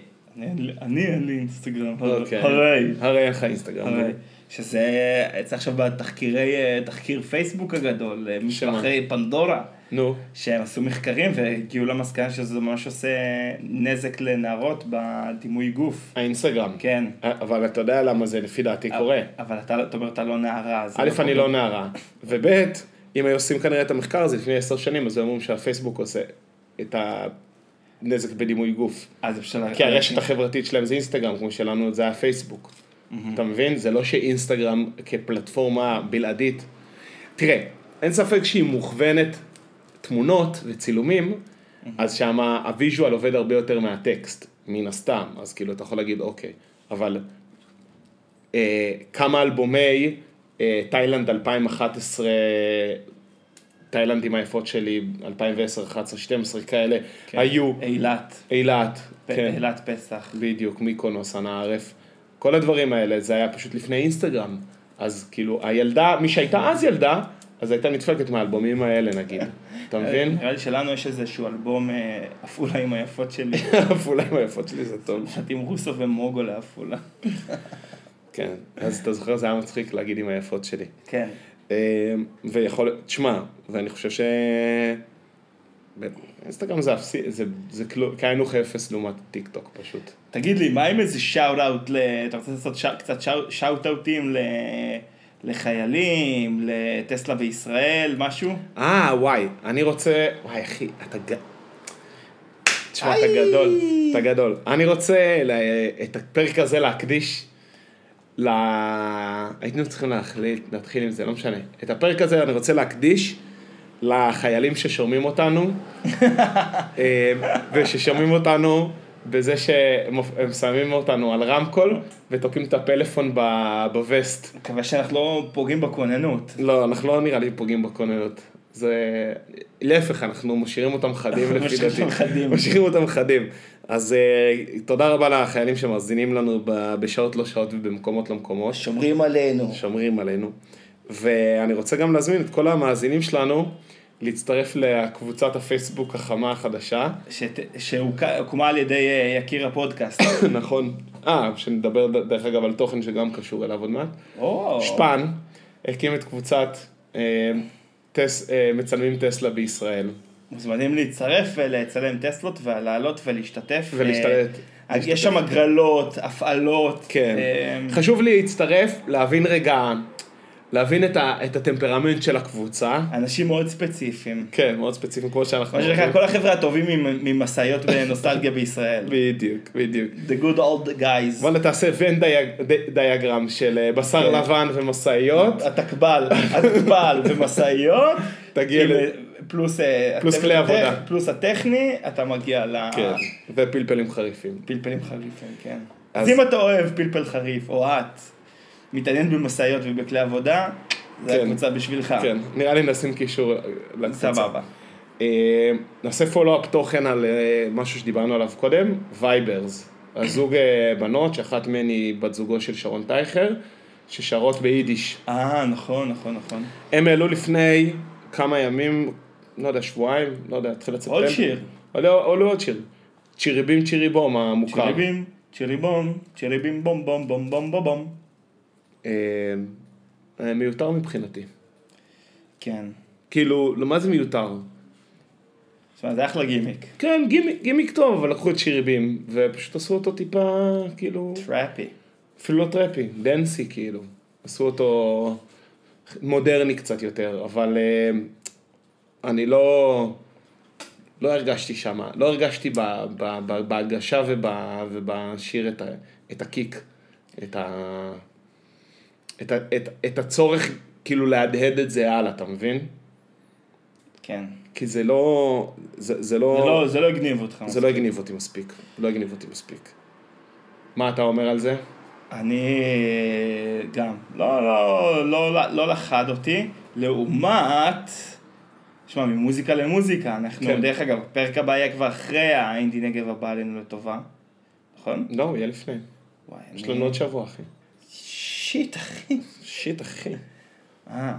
אני, אין לי- אינסטגרם, אוקיי. הרי, הרי אין לך אינסטגרם. הרי, שזה, יצא עכשיו בתחקירי, אה, תחקיר פייסבוק הגדול, אה? אחרי פנדורה, נו, שהם עשו מחקרים והגיעו למסקנה שזה ממש עושה נזק לנערות בדימוי גוף. האינסטגרם. כן. אבל אתה יודע למה זה לפי דעתי קורה. אבל אתה, אתה אומר, אתה לא נערה. א', זה אני. לא נערה, וב', אם היו עושים כנראה את המחקר הזה לפני עשר שנים, אז היו אומרים שהפייסבוק עושה את הנזק בדימוי גוף. אז אפשר... כי הרשת החברתית שלהם זה אינסטגרם, כמו שלנו זה היה פייסבוק. אתה מבין? זה לא שאינסטגרם כפלטפורמה בלעדית. תראה, אין ספק שהיא מוכוונת תמונות וצילומים, אז שם ה visual עובד הרבה יותר מהטקסט, מן הסתם. אז כאילו אתה יכול להגיד, אוקיי, אבל אה, כמה אלבומי אה, תאילנד 2011, תאילנד עם היפות שלי, 2010, 11, 12 כאלה, כן. היו אילת, אילת, כן, אילת פסח. בדיוק, מיקונוס, אנא ערף, כל הדברים האלה, זה היה פשוט לפני אינסטגרם, אז כאילו הילדה, מי שהייתה אז ילדה, אז הייתה נדפקת מהאלבומים האלה נגיד, אתה מבין? נראה לי שלנו יש איזשהו אלבום אה, עפולה עם היפות שלי. עפולה עם היפות שלי זה טוב. עם רוסו ומוגו לעפולה. כן, אז אתה זוכר, זה היה מצחיק להגיד עם היפות שלי. כן. אה, ויכול, תשמע, ואני חושב ש... אינסטגרם זה אפסי, זה, זה כלום, כאין וכאפס לעומת טיק טוק פשוט. תגיד לי, מה עם איזה shout out, אתה רוצה לעשות שא, קצת shout out ים ל... לחיילים, לטסלה בישראל, משהו? אה, וואי, אני רוצה, וואי אחי, אתה ג... תשמע, אתה. גדול, אתה גדול. אני רוצה לה- את הפרק הזה להקדיש ל... היינו צריכים להחליט, להתחיל עם זה, לא משנה. את הפרק הזה אני רוצה להקדיש לחיילים ששומעים אותנו, אה, וששומעים אותנו בזה שהם הם שמים אותנו על רמקול ותוקעים את הפלאפון ב- בווסט. מקווה שאנחנו לא פוגעים בכוננות. לא, אנחנו לא נראה לי פוגעים בכוננות. זה... להפך, אנחנו משאירים אותם חדים לפי משאירים דעתי. אותם חדים. משאירים אותם חדים. אז uh, תודה רבה לחיילים שמאזינים לנו ב- בשעות לא שעות ובמקומות לא מקומות. שומרים עלינו. שומרים עלינו. ואני רוצה גם להזמין את כל המאזינים שלנו להצטרף לקבוצת הפייסבוק החמה החדשה. שת- שהוקמה על ידי אה, יקיר הפודקאסט. נכון. אה, שנדבר דרך אגב על תוכן שגם קשור אליו עוד מעט. או, שפן הקים את קבוצת אה, טס, אה, מצלמים טסלה בישראל. מוזמנים להצטרף ולצלם טסלות ולעלות ולהשתתף. ולהשתלט. אה, יש שם הגרלות, הפעלות. כן. אה, חשוב לי להצטרף, להבין רגע, להבין את, ה, את הטמפרמנט של הקבוצה. אנשים מאוד ספציפיים. כן, מאוד ספציפי, כמו שאנחנו... מה שנקרא, כל החבר'ה הטובים ממ- ממשאיות בנוסטלגיה בישראל. בדיוק, בדיוק. The good old guys. וואלה, תעשה ון דיאגרם של אה, בשר כן. לבן ומשאיות. התקבל, התקבל ומשאיות. תגיע ל- פלוס, אה, פלוס כלי עבודה. פלוס הטכני, אתה מגיע כן, ופלפלים חריפים. לפלפלים חריפים, כן. אז- אז אם אתה אוהב פלפל חריף, או את, מתעניין במשאיות ובכלי עבודה, זה כן. הקבוצה בשבילך. כן, נראה לי נשים קישור לקבוצה. סבבה. אה, נעשה follow-up תוכן על אה, משהו שדיברנו עליו קודם, וייברס. הזוג אה, בנות, שאחת מהן היא בת זוגו של שרון טייכר, ששרות ביידיש. אה, נכון, נכון, נכון. הם העלו לפני כמה ימים, לא יודע, שבועיים, לא יודע, תחילת ספטמבר. עוד שיר. עלו עלו עוד שיר. צ'יריבים צ'יריבום המוכר. צ'יריבים, צ'יריבום, צ'יריבים בום בום בום בום בום בום. אה, אה, מיותר מבחינתי. כן. כאילו, מה זה מיותר? תשמע, זה אחלה גימיק. כן, גימיק, גימיק טוב, אבל לקחו את צ'יריבים, ופשוט עשו אותו טיפה, כאילו, trappy. אפילו לא trappy, dancey כאילו. עשו אותו מודרני קצת יותר, אבל אה, אני לא, לא הרגשתי שם, לא הרגשתי ב, ב, ב, בהגשה וב, ובשיר את, ה, את הקיק, את, ה, את, ה, את, את הצורך כאילו להדהד את זה הלאה, אתה מבין? כן. כי זה לא, זה, זה לא, זה לא- זה לא הגניב אותך. זה לא הגניב אותי מספיק, לא הגניב אותי מספיק. מה אתה אומר על זה? אני גם, לא, לא, לא, לא, לא לחד אותי, לעומת, שמע, ממוזיקה למוזיקה, אנחנו, כן. דרך אגב, הפרק הבא יהיה כבר אחרי האינדי נגב הבא עלינו לטובה, נכון? לא, יהיה לפני. וואי, יש לנו עוד שבוע, אחי. שיט, אחי. שיט, אחי. אה,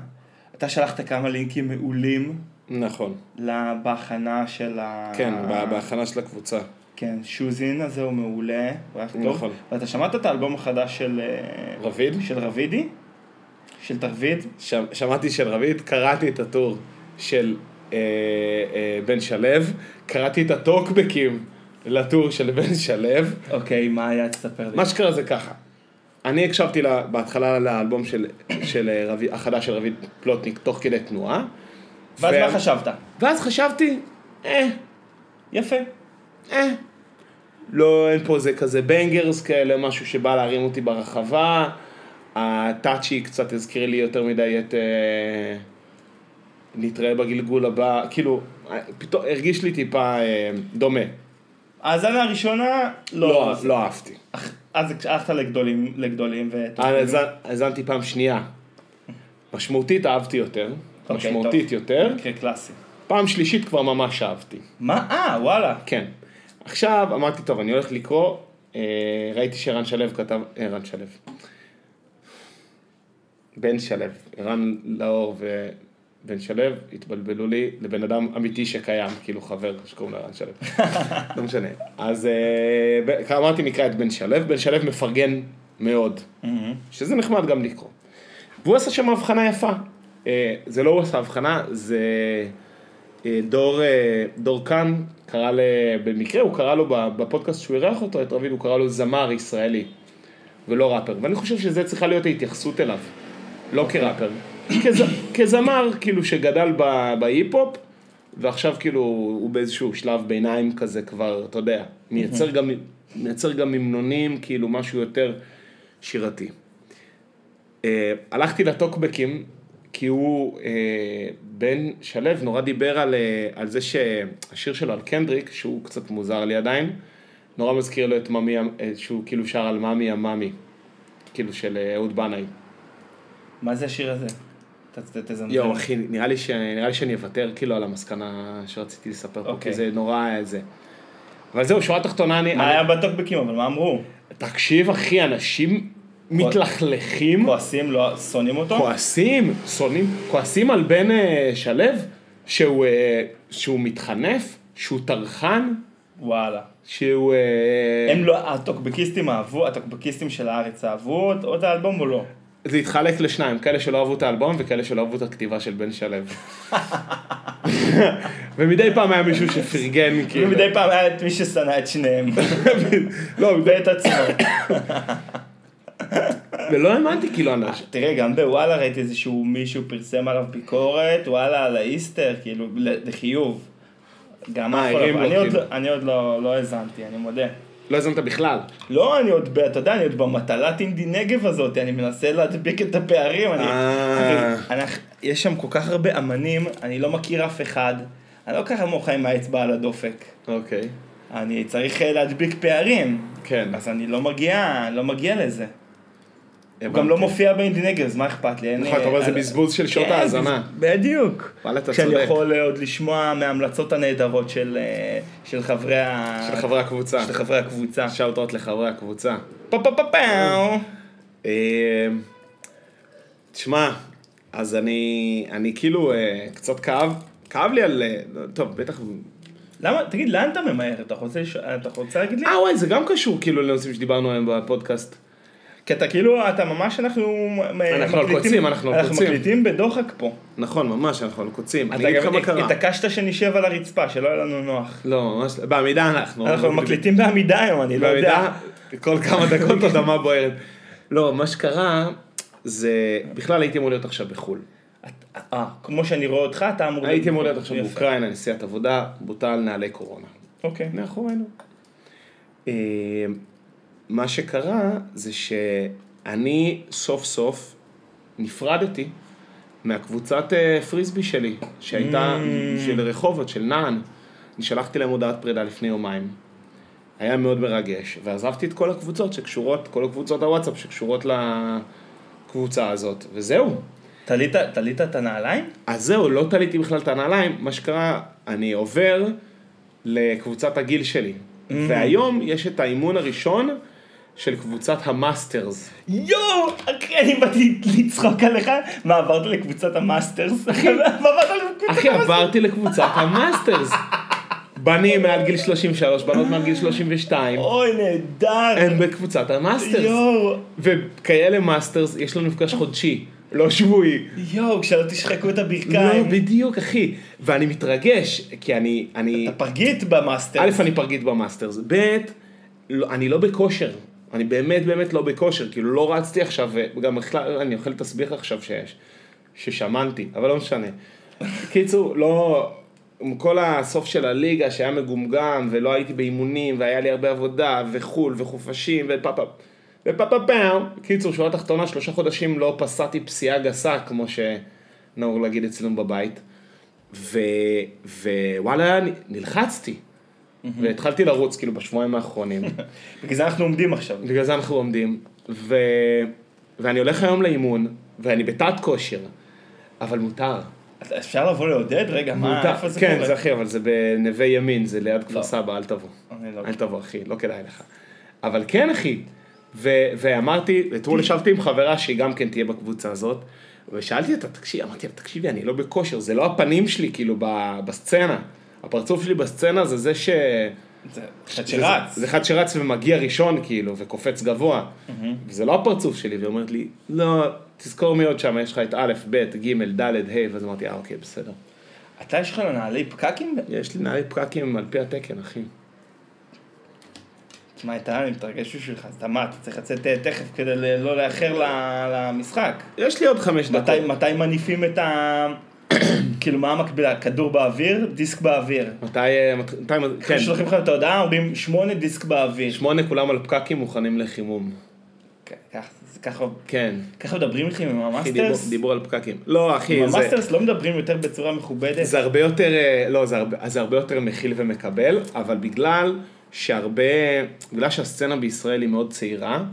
אתה שלחת כמה לינקים מעולים נכון. בהכנה של ה... כן, בה- בהכנה של הקבוצה. כן, שוזין הזה הוא מעולה, הוא היה טוב. נכון. ואתה שמעת את האלבום החדש של... אה, רביד? של רבידי? של תרביד? ש- שמעתי של רביד, קראתי את הטור של אה, אה, בן שלו, קראתי את הטוקבקים לטור של בן שלו. אוקיי, מה היה? תספר לי. מה שקרה זה ככה, אני הקשבתי לה, בהתחלה לאלבום של, של אה, רביד, החדש של רביד פלוטניק תוך כדי תנועה. ואז ו- מה חשבת? ואז חשבתי, אה, יפה. אה. לא, אין פה איזה כזה בנגרס כאלה, משהו שבא להרים אותי ברחבה. הטאצ'י קצת הזכיר לי יותר מדי את... אה, נתראה בגלגול הבא, כאילו, אה, פתאום הרגיש לי טיפה אה, דומה. האזנה הראשונה, לא. לא, אז- לא אהבתי. אך- אז הלכת לגדולים, לגדולים ו... האזנ- האזנתי פעם שנייה. משמעותית אהבתי יותר, אוקיי, משמעותית טוב. יותר. מקרה קלאסי. פעם שלישית כבר ממש אהבתי. מה? אה, וואלה. כן. עכשיו אמרתי, טוב, אני הולך לקרוא, אה, ראיתי שערן שלו כתב, אה, ערן שלו. בן שלו, ערן לאור ובן שלו התבלבלו לי לבן אדם אמיתי שקיים, כאילו חבר שקוראים לו ערן שלו. לא משנה. אז אה, אמרתי נקרא את בן שלו, בן שלו מפרגן מאוד, שזה נחמד גם לקרוא. והוא עשה שם הבחנה יפה. אה, זה לא הוא עשה הבחנה, זה אה, דור, דור כאן קרא, ל... במקרה הוא קרא לו בפודקאסט שהוא אירח אותו, את רביד, הוא קרא לו זמר ישראלי, ולא ראפר, ואני חושב שזה צריכה להיות ההתייחסות אליו, לא כראפר, כז... כזמר כאילו שגדל בהיפ-הופ, ועכשיו כאילו הוא באיזשהו שלב ביניים כזה כבר, אתה יודע, מייצר גם, מייצר גם המנונים, כאילו משהו יותר שירתי. אה, הלכתי לטוקבקים, כי הוא, אה, בן שלו, נורא דיבר על, אה, על זה שהשיר שלו על קנדריק, שהוא קצת מוזר לי עדיין, נורא מזכיר לו את ממי, שהוא כאילו שר על ממי הממי, כאילו של אה, אהוד בנאי. מה זה השיר הזה? ת- ת- תזמזם. יואו אחי, נראה לי, ש... נראה לי שאני אוותר כאילו על המסקנה שרציתי לספר פה, אוקיי. כי זה נורא אה, זה. אבל זהו, שורה תחתונה, אני... מה. היה בטוקבקים, אבל מה אמרו? תקשיב אחי, אנשים מתלכלכים, כועסים, לא שונאים אותו? כועסים, שונאים, כועסים על בן אה, שלו, שהוא, אה, שהוא מתחנף, שהוא טרחן, וואלה. שהוא... אה, הם לא, הטוקבקיסטים אהבו, הטוקבקיסטים של הארץ אהבו את האלבום או לא? זה התחלק לשניים, כאלה שלא אהבו את האלבום וכאלה שלא אהבו את הכתיבה של בן שלו. ומדי פעם היה מישהו שפרגן, כאילו. ומדי פעם היה את מי ששנא את שניהם. לא, ואת עצמו. ולא האמנתי, כאילו, אנשים. תראה, גם בוואלה ראיתי איזשהו מישהו פרסם עליו ביקורת, וואלה, על האיסטר, כאילו, לחיוב. גם אה, לו, אני עוד כאילו. לא- לא לא האזנתי, אני מודה. לא האזנת בכלל. לא, אני עוד, אתה יודע, אני עוד במטלת אינדי נגב הזאת, אני מנסה להדביק את הפערים. אני, אה. אני, יש שם כל כך הרבה אמנים, אני לא מכיר אף אחד, אני לא ככה מוחה עם האצבע על הדופק. אוקיי. אני צריך אה, להדביק פערים, כן. אז אני לא מגיע, לא מגיע לזה. הוא. גם לא מופיע באינדי נגב, אז מה אכפת לי? נכון, אתה אומר, זה אני- בזבוז של שעות כן, ההאזנה. בדיוק. וואלה, אתה צודק. יכול אה, עוד לשמוע מההמלצות הנהדרות של, אה, של חברי ה... של חברי הקבוצה. של חברי הקבוצה. שאוטות לחברי הקבוצה. פה פה פה פאו. אה, תשמע, אז אני, אני כאילו אה, קצת כאב, כאב לי על, אה, טוב, בטח, למה, תגיד, לאן אתה ממהר? אתה רוצה, אתה רוצה להגיד לי? אה וואי, זה גם קשור כאילו לנושאים שדיברנו עליהם בפודקאסט. כי אתה כאילו, אתה ממש, אנחנו מ- אנחנו על מקליטים- קוצים, אנחנו על קוצים. אנחנו מקליטים בדוחק פה. נכון, ממש, אנחנו על קוצים. אני אגיד לך מה קרה. התעקשת שנשב על הרצפה, שלא יהיה לנו נוח. לא, ממש. בעמידה אנחנו. אנחנו מקליטים בעמידה היום, אני לא יודע. כל כמה דקות אדמה בוערת. לא, מה שקרה, זה, בכלל הייתי אמור להיות עכשיו בחו"ל. אה, כמו שאני רואה אותך, אתה אמור... הייתי אמור להיות עכשיו. באוקראינה, נסיעת עבודה, בוטל נעלי קורונה. אוקיי. מאחורינו. מה שקרה זה שאני סוף סוף נפרדתי מהקבוצת אה, פריסבי שלי, שהייתה Mm. של רחובות, של נען. אני שלחתי להם הודעת פרידה לפני יומיים. היה מאוד מרגש, ועזבתי את כל הקבוצות שקשורות, כל הקבוצות הוואטסאפ שקשורות לקבוצה הזאת, וזהו. תלית תלית את הנעליים? אז זהו, לא תליתי בכלל את הנעליים, מה שקרה, אני עובר לקבוצת הגיל שלי. Mm. והיום יש את האימון הראשון של קבוצת ה masters. יואו, אחי, אני באתי לצחוק עליך, מה עברת לקבוצת ה masters? אחי, עברתי לקבוצת ה masters. בנים מעל גיל 33, בנות מעל גיל 32, אוי, נהדר. הם בקבוצת ה masters. יואו, וכאלה masters, יש לנו מפגש חודשי, לא שבועי. יואו, שלא תשחקו את לא, הברכיים. בדיוק, אחי. ואני מתרגש, כי אני, אני, אתה פרגית ב masters. א', אני פרגית ב masters, ב', לא, אני לא בכושר, אני באמת באמת לא בכושר, כאילו לא רצתי עכשיו, וגם בכלל, אני אוכל תסביך עכשיו שיש, ששמנתי, אבל לא משנה. קיצור, לא, עם כל הסוף של הליגה שהיה מגומגם, ולא הייתי באימונים, והיה לי הרבה עבודה, וחו"ל, וחופשים, ופאפה, ופאפה פאו, קיצור, שורה תחתונה, שלושה חודשים לא פסעתי פסיעה גסה, כמו שנהוג להגיד אצלנו בבית. ווואלה, נלחצתי. והתחלתי לרוץ כאילו בשבועיים האחרונים. בגלל זה אנחנו עומדים עכשיו. בגלל זה אנחנו עומדים. ו... ואני הולך היום לאימון, ואני בתת כושר, אבל מותר. אפשר לבוא לעודד? רגע, מה. איפה זה כן, קורה? זה אחי, אבל זה בנווה ימין, זה ליד כפר לא. סבא, אל תבוא. אני לא- אל תבוא, אחי, לא כדאי לך. אבל כן, אחי. ואמרתי, אתמול ישבתי עם חברה שהיא גם כן תהיה בקבוצה הזאת, ושאלתי אותה, תקשיבי, אמרתי לה, תקשיבי, אני לא בכושר, זה לא הפנים שלי, כאילו, בסצנה. הפרצוף שלי בסצנה זה זה ש... זה אחד שרץ. זה אחד שרץ ומגיע ראשון כאילו, וקופץ גבוה. וזה לא הפרצוף שלי, והיא אומרת לי, לא, תזכור מי עוד שם, יש לך את א', ב', ג', ד', ה', ואז אמרתי, אה, אוקיי, בסדר. אתה יש לך נעלי פקקים? יש לי נעלי פקקים על פי התקן, אחי. תשמע, איתן, אני מתרגש בשבילך, אז אתה מה, אתה צריך לצאת אה, תכף כדי לא לאחר למשחק. יש לי עוד חמש דקות. מתי מניפים את ה... כאילו, מה המקבילה? כדור באוויר? דיסק באוויר. מתי, אה, מת- מתי, כן, שולחים לך את ההודעה, אומרים שמונה דיסק באוויר. שמונה כולם על פקקים מוכנים לחימום. ככה- כן. ככה מדברים איתכם עם אחי, דיבור- ה masters? על פקקים. לא, אחי, עם זה... ה masters לא מדברים יותר בצורה מכובדת? זה הרבה יותר, אה, לא, זה הרבה, זה הרבה יותר מכיל ומקבל, אבל בגלל שהרבה, בגלל שהסצנה בישראל היא מאוד צעירה,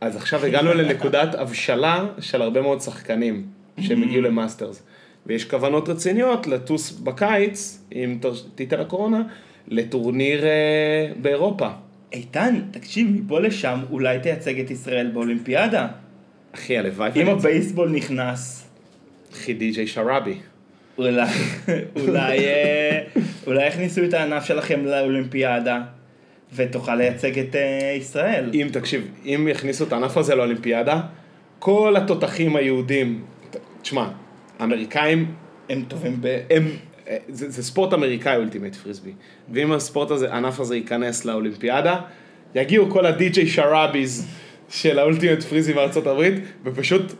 אז עכשיו הגענו לנקודת הבשלה של הרבה מאוד שחקנים שהם הגיעו ל masters. ויש כוונות רציניות לטוס בקיץ, אם תיתן הקורונה, לטורניר אה, באירופה. איתן, תקשיב, מפה לשם אולי תייצג את ישראל באולימפיאדה. אחי, הלוואי אם הבייסבול נכנס, אחי די.ג'יי שראבי. אולי, אולי, אה, אולי יכניסו את הענף שלכם לאולימפיאדה, ותוכל לייצג את אה, ישראל. אם, תקשיב, אם יכניסו את הענף הזה לאולימפיאדה, כל התותחים היהודים, תשמע, האמריקאים הם טובים ב... הם, זה, זה ספורט אמריקאי אולטימט פריסבי, ואם הספורט הזה, הענף הזה ייכנס לאולימפיאדה, יגיעו כל הדי.ג'יי שראביז של האולטימט פריסבי בארצות הברית, ופשוט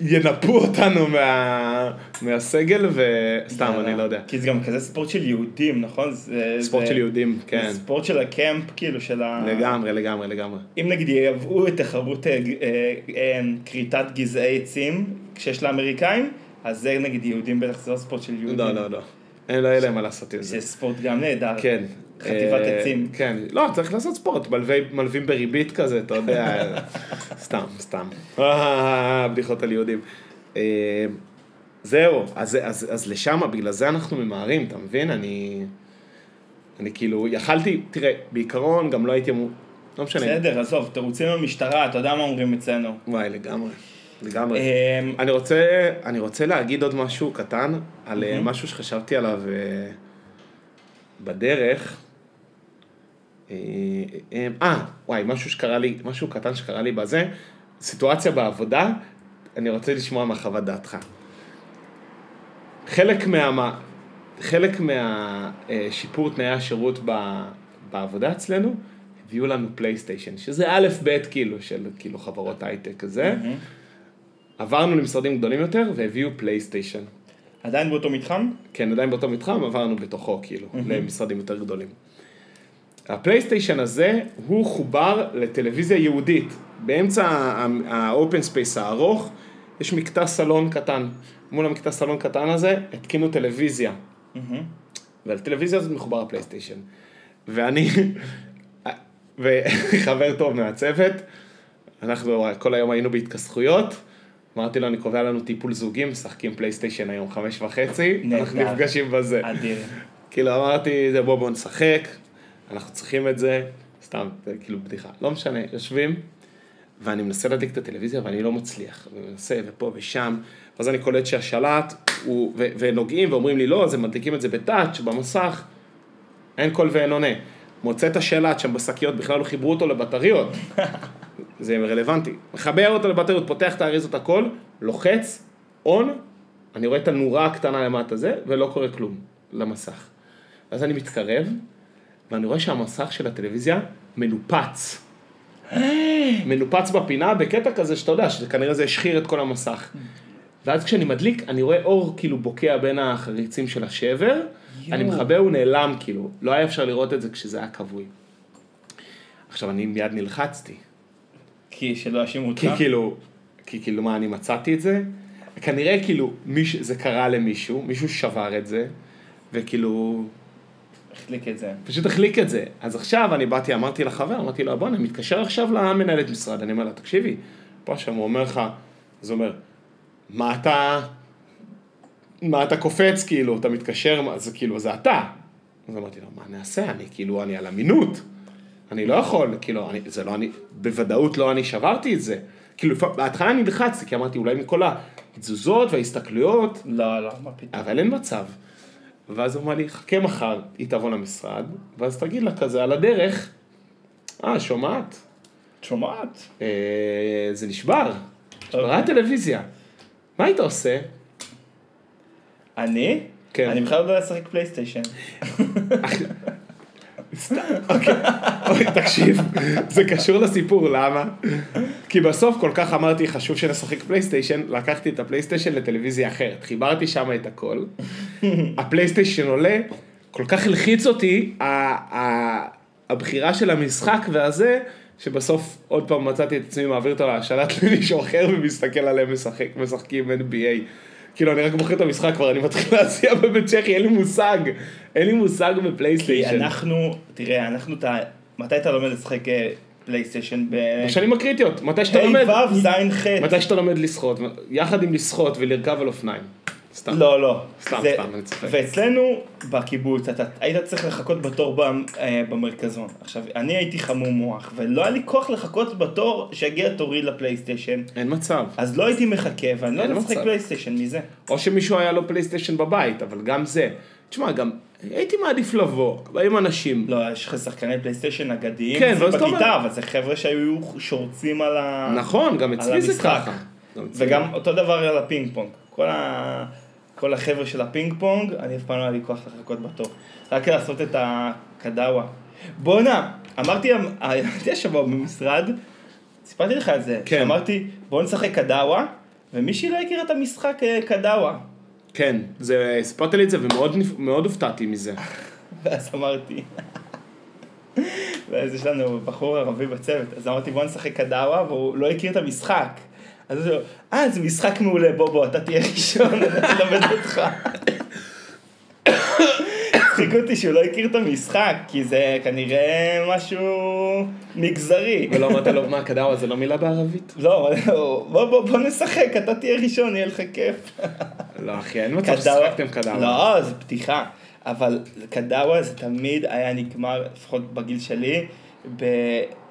ינפו אותנו מה, מהסגל, וסתם, אני לא יודע. כי זה גם כזה ספורט של יהודים, נכון? זה, ספורט זה, של יהודים, כן. זה ספורט של הקמפ, כאילו, של ה... לגמרי, לגמרי, לגמרי. אם נגיד ייבאו את תחרות אה, אה, אה, כריתת גזעי עצים שיש לאמריקאים, אז זה נגיד יהודים בטח זה לא ספורט של יהודים. לא, לא, לא. אין לא יהיה להם מה לעשות עם זה. זה ספורט גם נהדר. כן. חטיבת אה, עצים. כן. לא, צריך לעשות ספורט, מלווים בריבית כזה, אתה יודע. סתם, סתם. אה, בדיחות על יהודים. אה, זהו, אז, אז, אז לשם, בגלל זה אנחנו ממהרים, אתה מבין? אני... אני כאילו, יכלתי, תראה, בעיקרון גם לא הייתי אמור, לא משנה. בסדר, עזוב, תירוצים במשטרה, אתה יודע מה אומרים אצלנו. וואי, לגמרי, לגמרי. אמ, אני רוצה, אני רוצה להגיד עוד משהו קטן על אה, משהו שחשבתי עליו אה, בדרך. אה, אה, אה, וואי, משהו שקרה לי, משהו קטן שקרה לי בזה, סיטואציה בעבודה, אני רוצה לשמוע מהחוות דעתך. חלק מה... חלק מהשיפור תנאי השירות בעבודה אצלנו, הביאו לנו פלייסטיישן, שזה א' ב' כאילו של כאילו חברות הייטק כזה. עברנו למשרדים גדולים יותר והביאו פלייסטיישן. עדיין באותו מתחם? כן, עדיין באותו מתחם, עברנו בתוכו כאילו, למשרדים יותר גדולים. הפלייסטיישן הזה, הוא חובר לטלוויזיה ייעודית. באמצע ה open space הארוך, יש מקטע סלון קטן. מול המקטע סלון קטן הזה, התקינו טלוויזיה. ולטלוויזיה הזאת מחובר הפלייסטיישן. ואני, וחבר טוב מהצוות, אנחנו כל היום היינו בהתכסחויות, אמרתי לו, אני קובע לנו טיפול זוגי, משחקים פלייסטיישן היום חמש וחצי, אנחנו. נפגשים בזה. אדיר. כאילו אמרתי, זה בוא בוא נשחק, אנחנו צריכים את זה, סתם, זה כאילו בדיחה, לא משנה, יושבים, ואני מנסה להדליק את הטלוויזיה ואני לא מצליח, ומנסה ופה ושם, ואז אני קולט שהשלט, הוא, ו, ונוגעים ואומרים לי לא, אז הם מדליקים את זה בטאץ', במסך, אין קול ואין עונה. מוצא את השלט שם בשקיות, בכלל לא חיברו אותו לבטריות, זה רלוונטי. מחבר אותו לבטריות, פותח את האריזות הכל, לוחץ, און, אני רואה את הנורה הקטנה למטה זה, ולא קורה כלום למסך. אז אני מתקרב, ואני רואה שהמסך של הטלוויזיה מנופץ. מנופץ בפינה בקטע כזה שאתה יודע, שכנראה זה השחיר את כל המסך. ואז כשאני מדליק, אני רואה אור כאילו בוקע בין החריצים של השבר, אני מכבה, הוא נעלם כאילו, לא היה אפשר לראות את זה כשזה היה כבוי. עכשיו אני מיד נלחצתי, כי שלא יאשימו אותך. כי כאילו, כי כאילו מה, אני מצאתי את זה? כנראה כאילו, מיש, זה קרה למישהו, מישהו שבר את זה, וכאילו, החליק את זה. פשוט החליק את זה. אז עכשיו אני באתי, אמרתי לחבר, אמרתי לו, בוא'נה, מתקשר עכשיו למנהלת משרד, אני אומר לה, תקשיבי, פה שם הוא אומר לך, אז הוא אומר, מה אתה, מה אתה קופץ, כאילו, אתה מתקשר, זה כאילו, זה אתה. אז אמרתי לו, מה נעשה, אני כאילו, אני על אמינות. אני לא יכול, כאילו, אני, זה לא אני, בוודאות לא אני שברתי את זה. כאילו, בהתחלה נלחצתי, כי אמרתי, אולי מכל התזוזות וההסתכלויות, לא, לא, מה פתאום. אבל אין מצב. ואז הוא אמר לי, חכה מחר, היא תבוא למשרד, ואז תגיד לה כזה על הדרך, אה, שומעת? שומעת? אה, זה נשבר, נשברה אוקיי. הטלוויזיה. מה היית עושה? אני? כן. אני בכלל לא יודע לשחק פלייסטיישן. אוי, תקשיב, זה קשור לסיפור, למה? כי בסוף כל כך אמרתי, חשוב שנשחק פלייסטיישן, לקחתי את הפלייסטיישן לטלוויזיה אחרת, חיברתי שם את הכל, הפלייסטיישן עולה, כל כך הלחיץ אותי, הבחירה של המשחק והזה, שבסוף עוד פעם מצאתי את עצמי מעביר אותו להשאלת למישהו אחר ומסתכל עליהם משחק, משחקים NBA. כאילו אני רק בוחר את המשחק כבר, אני מתחיל להסיע בבית צ'כי, אין לי מושג, אין לי מושג כי בפלייסטיישן. אנחנו, תראה, אנחנו, אתה- מתי אתה לומד לשחק אה, פלייסטיישן? ב... בשנים הקריטיות, מתי שאתה לומד, ה' ו' ז' ח'. מתי שאתה לומד לשחות, יחד עם לשחות ולרכב על אופניים. סתם. לא, לא. סתם, זה- סתם, אני צוחק. ואצלנו בקיבוץ, אתה היית צריך לחכות בתור ב- אה, במרכזון. עכשיו, אני הייתי חמום מוח, ולא היה לי כוח לחכות בתור שיגיע תורי לפלייסטיישן. אין מצב. אז לא הייתי מחכה, ואני לא יודע לשחק. פלייסטיישן מזה. או שמישהו היה לו פלייסטיישן בבית, אבל גם זה. תשמע, גם הייתי מעדיף לבוא, באים אנשים. לא, יש לך שחקני פלייסטיישן אגדיים כן, ואז אתה אומר- בכיתה, אבל זה חבר'ה שהיו שורצים על ה... נכון, גם על אצלי זה המשחק. ככה. וגם אותו דבר על הפינג פונג. כל, ה... כל החבר'ה של הפינג פונג, אני אף פעם לא היה לי כוח לחכות בתור. רק לעשות את הקדאווה. בואנה, אמרתי, הייתי השבוע במשרד, סיפרתי לך את זה. כן. אמרתי, בוא נשחק קדאווה, ומישהי לא הכירה את המשחק אה, קדאווה. כן, זה, סיפרת לי את זה ומאוד הופתעתי מזה. ואז אמרתי, ואז יש לנו בחור ערבי בצוות, אז אמרתי בוא נשחק קדאווה, והוא לא הכיר את המשחק. אז הוא אומר, אה זה משחק מעולה, בוא בוא, אתה תהיה ראשון, אני אלמד אותך. הצחיק אותי שהוא לא הכיר את המשחק, כי זה כנראה משהו מגזרי. ולא אמרת לו, מה, קדאווה זה לא מילה בערבית? לא, בוא בוא בוא נשחק, אתה תהיה ראשון, יהיה לך כיף. לא, אחי, אין מצב ששחקתם קדאווה. לא, זה פתיחה. אבל קדאווה זה תמיד היה נגמר, לפחות בגיל שלי,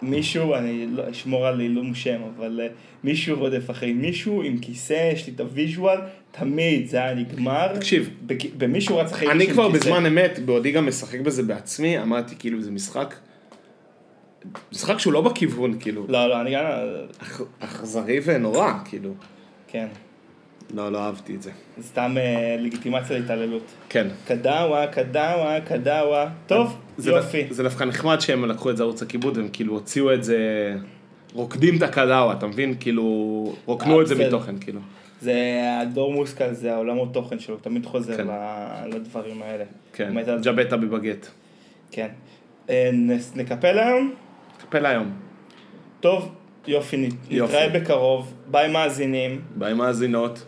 במישהו, אני לא אשמור על עילום שם, אבל אה, מישהו רודף אחרי מישהו עם כיסא, יש לי את הוויז'ואל, תמיד זה היה נגמר. תקשיב, במישהו רץ אחרי אני מישהו כבר עם כיסא. בזמן אמת, בעודי גם משחק בזה בעצמי, אמרתי כאילו זה משחק, משחק שהוא לא בכיוון, כאילו, לא, לא, אני גם... אכ- אכזרי ונורא, כאילו. כן. לא, לא אהבתי את זה. סתם אה, לגיטימציה להתעללות. כן. קדאווה, קדאווה, קדאווה. טוב, זה יופי. זה דווקא נחמד שהם לקחו את זה ערוץ הכיבוד, והם כאילו הוציאו את זה, רוקדים את הקדאווה, אתה מבין? כאילו, רוקנו את זה. מתוכן, כאילו. זה הדור מושכל, זה העולמות תוכן שלו, תמיד חוזר כן. ל- לדברים האלה. כן, ג'בטה בבגט. כן. אה, נס- נקפל היום? קפל היום. טוב, יופי, יופי. נתראה בקרוב, ביי מאזינים. ביי מאזינות.